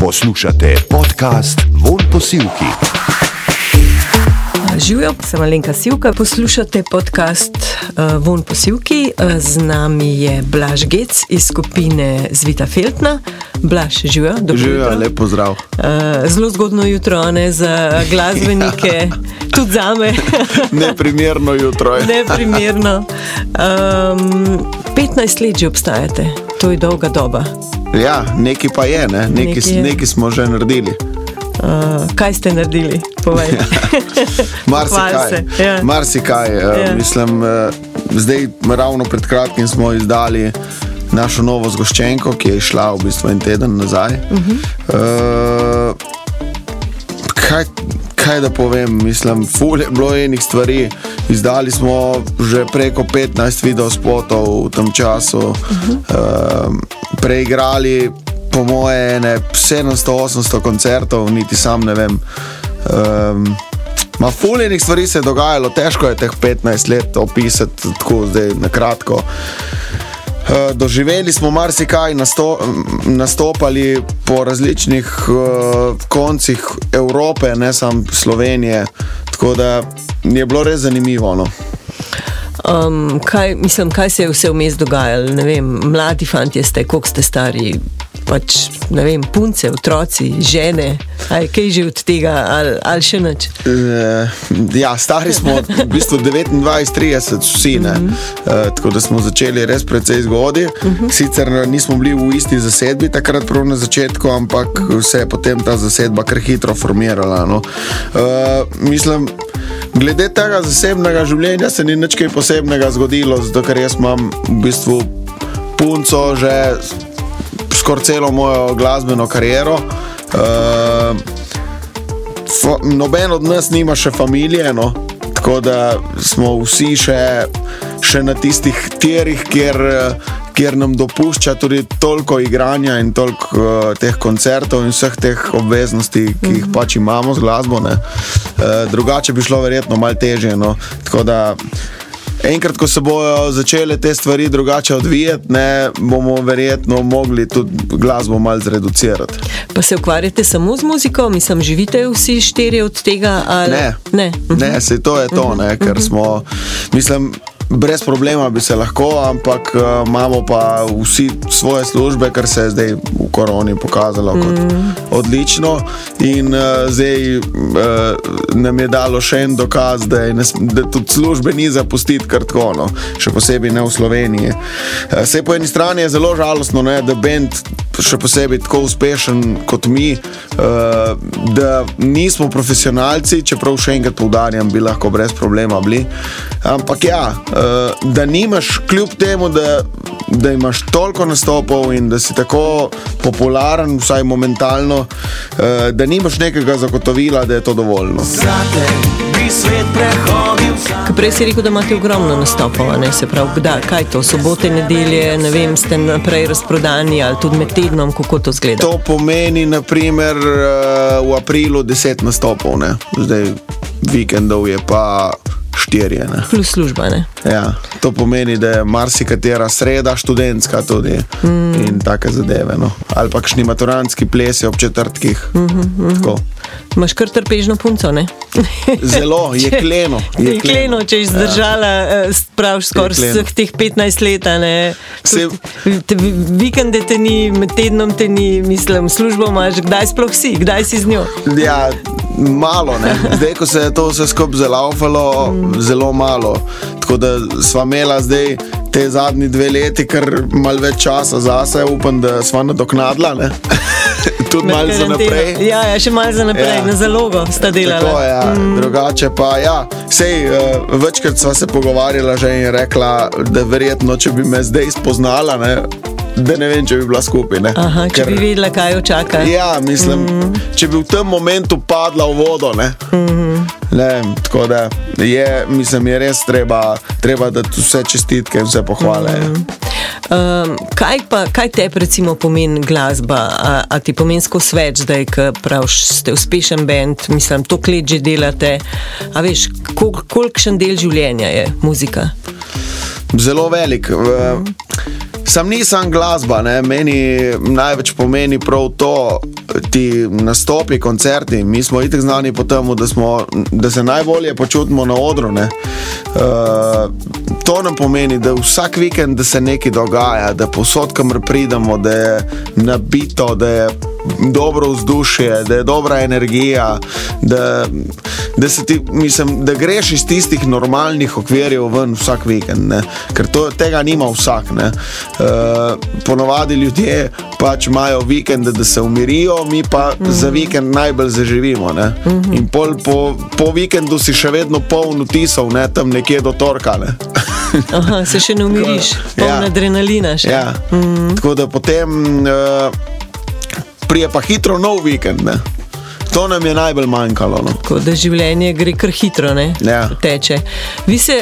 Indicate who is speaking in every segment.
Speaker 1: Poslušate podcast Von Posilki.
Speaker 2: Živijo, sem Alenka Sivka, poslušate podcast uh, Von Posilki. Uh, z nami je Blaž Gec iz skupine Zvita Feltna. Blaž, živijo, dobro.
Speaker 3: Živijo, lepo zdrav.
Speaker 2: Uh, zelo zgodno jutro, ne za glasbenike, tudi za me.
Speaker 3: Neprimerno jutro je.
Speaker 2: Neprimerno. Um, 15 let že obstajate, to je dolga doba.
Speaker 3: Ja, nekaj pa je, ne? nekaj,
Speaker 2: Nekaj je.
Speaker 3: nekaj smo že naredili.
Speaker 2: Uh, kaj ste naredili? Povej.
Speaker 3: Marsikaj.
Speaker 2: Ja.
Speaker 3: Marsikaj. eh,
Speaker 2: Ja.
Speaker 3: Mislim, eh, zdaj ravno pred kratkim smo izdali našo novo zgoščenko, ki je išla v bistvu en teden nazaj. Uh. -huh. kaj, kaj da povem, mislim, ful je bilo enih stvari. Izdali smo že preko 15 videospotov v tem času, uh -huh. uh, preigrali po moje ene 700-800 koncertov, niti sam ne vem. Um, Ma fuljenih stvari se je dogajalo, težko je teh 15 let opisati tako zdaj na kratko. Eh, Doživeli smo marsikaj, nasto, nastopali po različnih uh, koncih Evrope, ne samo Slovenije. Tako da je bilo res zanimivo. No.
Speaker 2: Um, kaj, mislim, kaj se je vse vmes dogajalo? Mladi fanti ste, koliko ste stari, pač, ne vem, punce, otroci, žene, aj kaj že od tega, ali, ali še nič.
Speaker 3: Eh, ja, stari smo v bistvu 29-30, vsi ne. Eh, tako da smo začeli res precej zgodaj. Sicer nismo bili v isti zasedbi takrat, prav na začetku, ampak se je potem ta zasedba kar hitro formirala. No. Eh, mislim, glede tega zasebnega življenja se ni nič kaj posebnega zgodilo, zato ker jaz imam v bistvu punco že skoraj celo mojo glasbeno kariero. Uh, Fa, noben od nas nima še familije, no? tako da smo vsi še, še na tistih tirih, kjer, kjer nam dopušča tudi toliko igranja in toliko uh, teh koncertov in vseh teh obveznosti, ki jih pač imamo z glasbo. ne. Uh, drugače bi šlo verjetno malo težje. No? Tako da Enkrat, ko se bodo začele te stvari drugače odvijati, ne, bomo verjetno mogli tudi glasbo malo zreducirati.
Speaker 2: Pa se ukvarjate samo z muziko, mislim, živite vsi štiri od tega? Ali...
Speaker 3: Ne.
Speaker 2: ne.
Speaker 3: Ne, se to je to, ne, ker smo, mislim, brez problema bi se lahko, ampak uh, imamo pa vsi svoje službe, kar se je zdaj v koroni pokazalo kot mm. odlično. In uh, zdaj uh, nam je dalo še en dokaz, da, ne da tudi službe ni zapustiti kar tako, no, še posebej ne v Sloveniji. Uh, se po eni strani je zelo žalostno, ne, da bend. Še posebej tako uspešen kot mi, uh, da nismo profesionalci, čeprav še enkrat poudarjam, bi lahko brez problema bili. Ampak ja, uh, da nimaš, kljub temu, da, da imaš toliko nastopov in da si tako popularen, vsaj momentalno, uh, da nimaš nekega zagotovila, da je to dovoljno.
Speaker 2: Ko Prej si rekel, da imate ogromno nastopov, ne se pravi, kdaj, kaj to, sobote, nedelje, ne vem, ste naprej razprodani ali tudi med tednom, kako to zgleda.
Speaker 3: To pomeni, naprimer, uh, v aprilu 10 nastopov, ne? zdaj vikendov je pa štirje. Ne?
Speaker 2: Plus služba, ne.
Speaker 3: Ja, to pomeni, da je marsikatera sreda študentska tudi mm. in take zadeve. No. Ali pa kakšni maturantski plesi ob četrtkih. Mm -hmm.
Speaker 2: Imaš kar trpežno punco, ne?
Speaker 3: Zelo, jekleno.
Speaker 2: Je kleno, če je zdržala, ja. prav skoraj
Speaker 3: Jekleno.
Speaker 2: vseh teh 15 let.
Speaker 3: Se-
Speaker 2: te vi- Vikende te ni, med tednom te ni, mislim, službo imaš, kdaj sploh si, kdaj si z njo.
Speaker 3: Ja, malo, ne. zdaj ko se je to vse skupaj zalaufalo, mm. zelo malo. Tako da sva imela zdaj te zadnji dve leti, kar malo več časa zase, upam, da sva nadoknadila. ne. Tudi malo za naprej.
Speaker 2: Ja, ja, še malo za naprej,
Speaker 3: Ja.
Speaker 2: na zalogo sta delala.
Speaker 3: Tako, ja. mm. Drugače pa, ja, sej, uh, večkrat sva se pogovarjala že in rekla, da verjetno, če bi me zdaj spoznala, ne, da ne vem, če bi bila skupaj. ne.
Speaker 2: Aha, če
Speaker 3: Ker-
Speaker 2: bi vedela, kaj jo čaka.
Speaker 3: Ja, mislim, mm. če bi v tem momentu padla v vodo. Ne? Mm. Ne, tako da je, mislim, je res treba, treba dati vse čestitke in vse pohvale. Mm.
Speaker 2: Um, kaj, pa, kaj te recimo pomeni glasba? A, a ti pomeni skozi več, zdaj, ko praviš, ste uspešen bend, mislim, to let že delate. A veš, kol, kolikšen del življenja je muzika?
Speaker 3: Zelo velik. V- Sam nisem glasba, ne? meni največ pomeni prav to, ti nastopi, koncerti, mi smo itek znani po tem, da, smo- da se najbolje počutimo na odru. ne. Uh, to nam pomeni, da vsak vikend da se nekaj dogaja, da posod, kamor pridemo, da je nabito, da je dobro vzdušje, da je dobra energija, da, da, se ti, mislim, da greš iz tistih normalnih okvirjev ven vsak vikend, ne? ker to, tega nima vsak. ne. Uh, ponovadi ljudje pač imajo vikende, da se umirijo, mi pa mm. za vikend najbolj zaživimo. Ne? Mm -hmm. In pol po, po vikendu si še vedno poln vtisov, ne? tam nekje do torka. Ne?
Speaker 2: Aha, se še ne umiriš, poln
Speaker 3: Ja.
Speaker 2: adrenalina še.
Speaker 3: Ja. Mm -hmm. Tako da potem uh, prije pa hitro nov vikend. Ne? To nam je najbolj manjkalo. No.
Speaker 2: Tako da življenje gre kar hitro, ne?
Speaker 3: Ja.
Speaker 2: teče. Vi se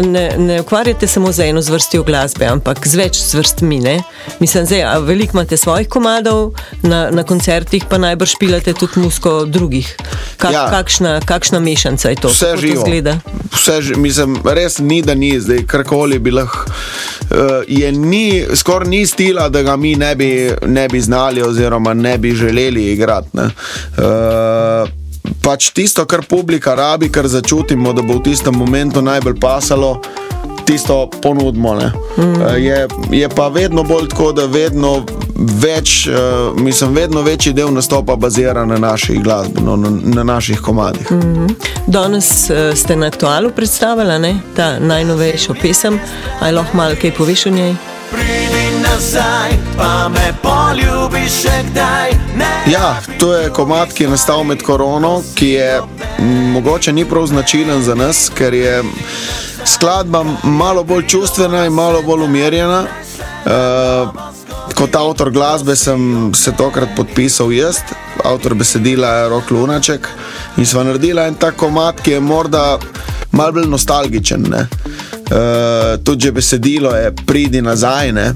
Speaker 2: ne, ne ukvarjate samo z eno zvrstjo glasbe, ampak z več zvrstmi. Ne? Mislim, da veliko imate svojih komadov, na, na koncertih pa najbrž špilate tudi musko drugih. Kak,
Speaker 3: Ja.
Speaker 2: kakšna, kakšna mešanca je to?
Speaker 3: Vse živo.
Speaker 2: izgleda?
Speaker 3: Vse mislim, res ni, da ni zdaj karkoli bi lahko. Uh, je ni, skoraj ni stila, da ga mi ne bi, ne bi znali, oziroma ne bi želeli igrati. ne. Uh, pač tisto, kar publika rabi, kar začutimo, da bo v tistem momentu najbolj pasalo. Tisto ponudimo. Mm. Je, je pa vedno bolj tako, da vedno več, uh, mislim, vedno večji del nastopa bazira na naših glasbi, no, na, na naših komadih. Mm.
Speaker 2: Danes uh, ste na aktualu predstavili ne? ta najnovejšo pesem. Aj lahko malo kaj poveš o njej?
Speaker 4: Pridi nazaj, pa me poljubi še kdaj. Ne
Speaker 3: Ja, to je komat, ki je nastal med korono, ki je m, mogoče ni prav značilen za nas, ker je skladba malo bolj čustvena in malo bolj umirjena. Uh, kot avtor glasbe sem se tokrat podpisal jaz, avtor besedila je Rok Lunaček in sva naredila en tak komat, ki je morda malo bolj nostalgičen. Ne? Uh, tudi že besedilo je pridi nazaj. Ne,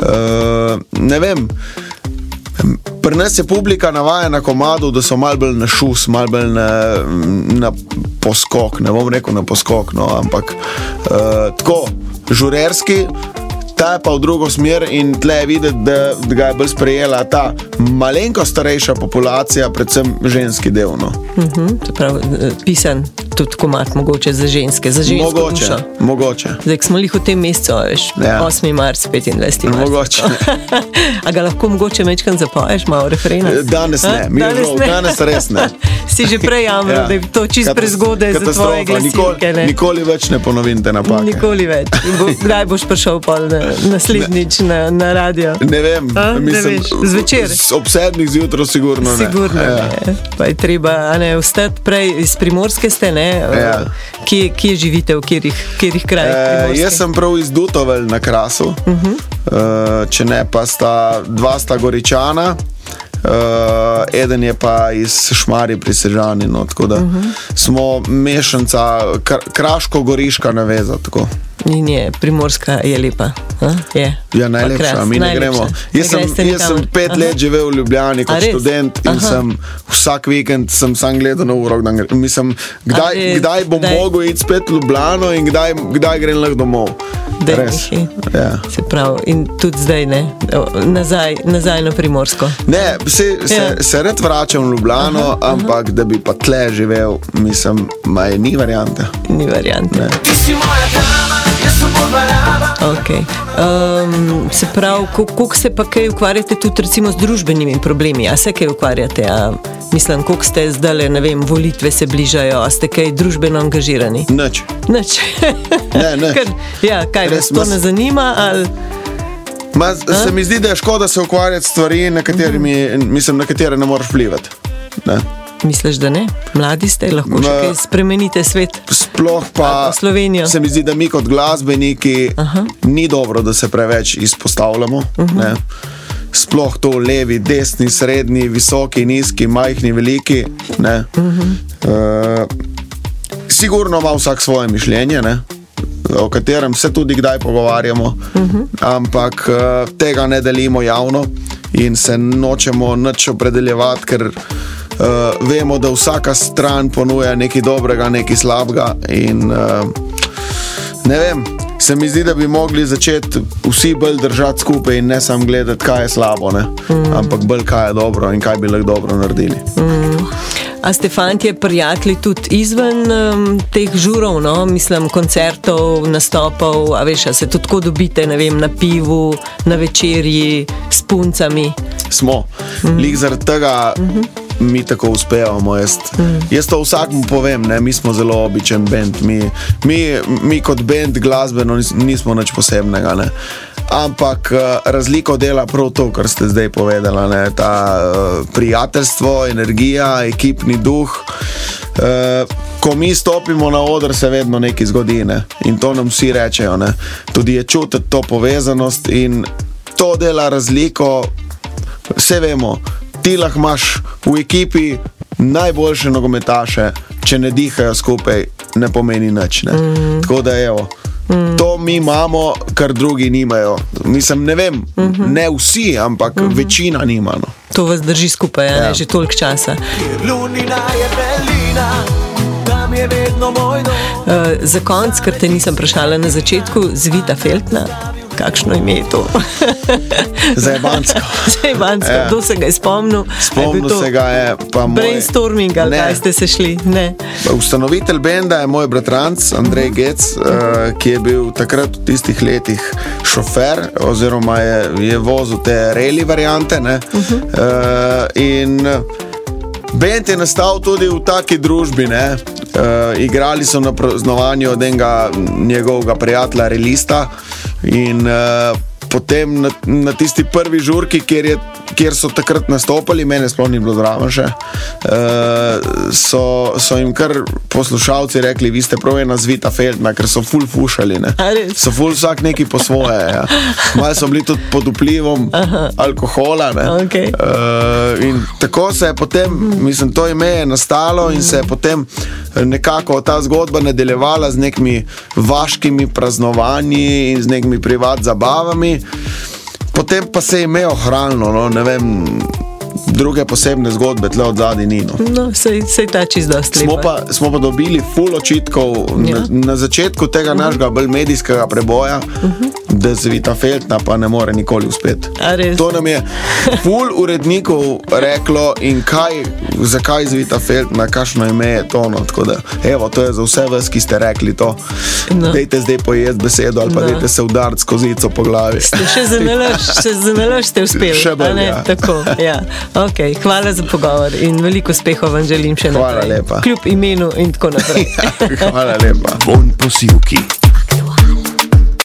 Speaker 3: uh, ne vem. Pri nas je publika navajena komadu, da so malo bolj na šus, malo bolj na, na poskok. Ne bom rekel na poskok, no, ampak uh, tako, žurerski. Ta je pa v drugo smer in tle je videti, da, da ga je bolj sprejela ta malenko starejša populacija, predvsem ženski del. No.
Speaker 2: Mhm, to pravi, eh, pisan tudi komat, mogoče za ženske, za žensko
Speaker 3: Mogoče,
Speaker 2: dušo.
Speaker 3: mogoče.
Speaker 2: Zdaj smo jih v tem mesecu, veš,
Speaker 3: Ja.
Speaker 2: ja. 8. marc, 25. marc.
Speaker 3: Mogoče.
Speaker 2: A ga lahko mogoče mečkam zapoješ, malo referena?
Speaker 3: Danes ne, mi je žal, danes res ne.
Speaker 2: si že prej jamral, ja. da je to čist prezgodaj za tvoje
Speaker 3: nikoli,
Speaker 2: glasilke. ne?
Speaker 3: nikoli več ne ponovim te napake.
Speaker 2: Nikoli več. Bo, kdaj boš prišel pol na, naslednjič na, na radio?
Speaker 3: Ne vem,
Speaker 2: A, ne
Speaker 3: mislim,
Speaker 2: veš, zvečer?
Speaker 3: Ob sedmih zjutraj, sigurno ne.
Speaker 2: Sigurno
Speaker 3: Ja.
Speaker 2: ne. Pa je treba a ne, vstati prej iz primorske ste, ne?
Speaker 3: Ja.
Speaker 2: Kje, kje živite, v katerih, katerih krajih?
Speaker 3: E, jaz sem prav iz Dutovel na Krasu, uh. -huh. e, če ne pa sta dva sta goričana. Uh, eden je pa iz Šmari pri Sežani, no, tako da uh
Speaker 2: Mhm.
Speaker 3: -huh. smo mešanca, kr kraško-goriška naveza. Tako.
Speaker 2: In je primorska, je lepa. A? Je.
Speaker 3: Ja, najlepša,
Speaker 2: Kras,
Speaker 3: mi ne
Speaker 2: najlepša.
Speaker 3: gremo.
Speaker 2: Ne
Speaker 3: Jaz sem,
Speaker 2: greste
Speaker 3: jaz sem pet
Speaker 2: Aha.
Speaker 3: let živel v Ljubljani kot študent in
Speaker 2: Aha.
Speaker 3: sem vsak vikend sem sam gledal na uro. kdaj gre- Mislim, kdaj, kdaj bom
Speaker 2: Kdaj?
Speaker 3: mogel iti spet v Ljubljano in kdaj, kdaj grem lahko domov. Res. Ja.
Speaker 2: Se pravi, in tudi zdaj ne, nazaj, nazaj na primorsko.
Speaker 3: Ne, se, se,
Speaker 2: Ja.
Speaker 3: se rad vračam v Ljubljano, aha, aha. ampak da bi pa tle živel, mislim, maj ni variante.
Speaker 2: Ni variante.
Speaker 3: Ne.
Speaker 4: Ti si moja dama,
Speaker 2: Okay. Um, se pravi, koliko se pa kaj ukvarjate tudi recimo, z družbenimi problemi? A se kaj ukvarjate? A, mislim, koliko ste zdaj, ne vem, volitve se bližajo, a ste kaj družbeno angažirani?
Speaker 3: Nič.
Speaker 2: Nič.
Speaker 3: Ne, nič.
Speaker 2: Ker, ja, kaj vas to
Speaker 3: mas-
Speaker 2: ne zanima? Ali,
Speaker 3: Ma, se mi zdi, da je škoda se ukvarjati s stvarmi, na, katerimi- mislim, na katere ne moreš vplivati. Ne.
Speaker 2: Misliš, da ne? Mladi ste, lahko še kaj spremenite svet.
Speaker 3: Sploh pa
Speaker 2: Slovenijo.
Speaker 3: se mi zdi, da mi kot glasbeniki Aha. ni dobro, da se preveč izpostavljamo. Uh -huh. Sploh to levi, desni, srednji, visoki, nizki, majhni, veliki. Uh -huh. uh, sigurno ima vsak svoje mišljenje. Ne? O katerem se tudi kdaj pogovarjamo, uh -huh. ampak uh, tega ne delimo javno in se nočemo nič opredeljevati, ker uh, vemo, da vsaka stran ponuja nekaj dobrega, nekaj slabega. In, uh, ne vem, se mi zdi, da bi mogli začeti vsi bolj držati skupaj in ne samo gledati, kaj je slabo, mm. ampak bolj kaj je dobro in kaj bi lahko dobro naredili.
Speaker 2: Mm. A ste fanti prijatelji tudi izven um, teh žurov, no? mislim, koncertov, nastopov, a veš, a se tudi tako dobite, ne vem, na pivu, na večerji, s puncami?
Speaker 3: Smo, mm. lik zaradi tega. Mm -hmm. Mi tako uspevamo. Jaz, mm. jaz to vsakmu povem, ne? mi smo zelo običajen bend. Mi, mi, mi kot bend glasbeno nismo nič posebnega. Ne? Ampak uh, razliko dela prav to, kar ste zdaj povedali, ne? ta uh, prijateljstvo, energija, ekipni duh. Uh, ko mi stopimo na oder, se vedno nekaj zgodi ne? in to nam vsi rečejo. Ne? Tudi je čutiti to povezanost in to dela razliko. Vse vemo, ti lahko imaš v ekipi najboljše nogometaše, če ne dihajo skupaj, ne pomeni nič. Ne? Mm. Tako da je. Mm. To mi imamo, kar drugi nimajo. Mislim, ne vem, mm -hmm. ne vsi, ampak mm -hmm. večina nima. No.
Speaker 2: To vas drži skupaj, ja. že toliko časa. Uh, za konec, ker te nisem vprašala na začetku, zvita Feltna kakšno ime je to.
Speaker 3: Zajebansko.
Speaker 2: Zajebansko, ja. kdo se ga je spomnil?
Speaker 3: Spomnil se ga je. Moj...
Speaker 2: Brainstorming, ali kaj ste se šli? Ne.
Speaker 3: Ustanovitelj benda je moj bratranc Andrej. Gec, uh, ki je bil takrat v tistih letih šofer, oziroma je, je vozil te reli variante. Uh -huh. uh, in bend je nastal tudi v taki družbi. Ne? Uh, igrali so na praznovanju od enega njegovega prijatelja, Relista. In uh, potem na, na tisti prvi žurki, kjer, je, kjer so takrat nastopili, meni sploh ni bilo zraven še, uh, so, so jim kar poslušalci rekli, vi ste prav ena zvita Feldna, ker so full fušali. Ne? So full vsak neki po svoje. Ja. Malo so bili tudi pod vplivom Aha. alkohola.
Speaker 2: Okay.
Speaker 3: Uh, in tako se je potem, mislim, to ime je nastalo in se je potem nekako ta zgodba nadaljevala z nekimi vaškimi praznovanji in z nekimi privat zabavami potem pa se je imel ohranjeno, no, ne vem druge posebne zgodbe, tle od zadaj ni. No,
Speaker 2: no se je ta čist dosti.
Speaker 3: Smo, smo pa dobili full očitkov ja. na, na začetku tega uh mhm. -huh. našega bolj medijskega preboja, uh mhm. -huh. da zvita Feltna pa ne more nikoli uspeti. To nam je full urednikov reklo in kaj, zakaj zvita Feltna, kakšno ime je to. No, da, evo, to je za vse vas, ki ste rekli to. No. Dejte zdaj pojesti besedo ali pa no. dejte se udariti skozi po glavi.
Speaker 2: Ste še zanimivo, ste uspeli.
Speaker 3: Še bolj. Ja.
Speaker 2: Tako, ja. Okay, hvala za pogovor in veliko uspeha vam želim še
Speaker 3: naprej. Hvala lepa.
Speaker 2: Kljub imenu in tako naprej.
Speaker 3: hvala lepa.
Speaker 1: Von posilki.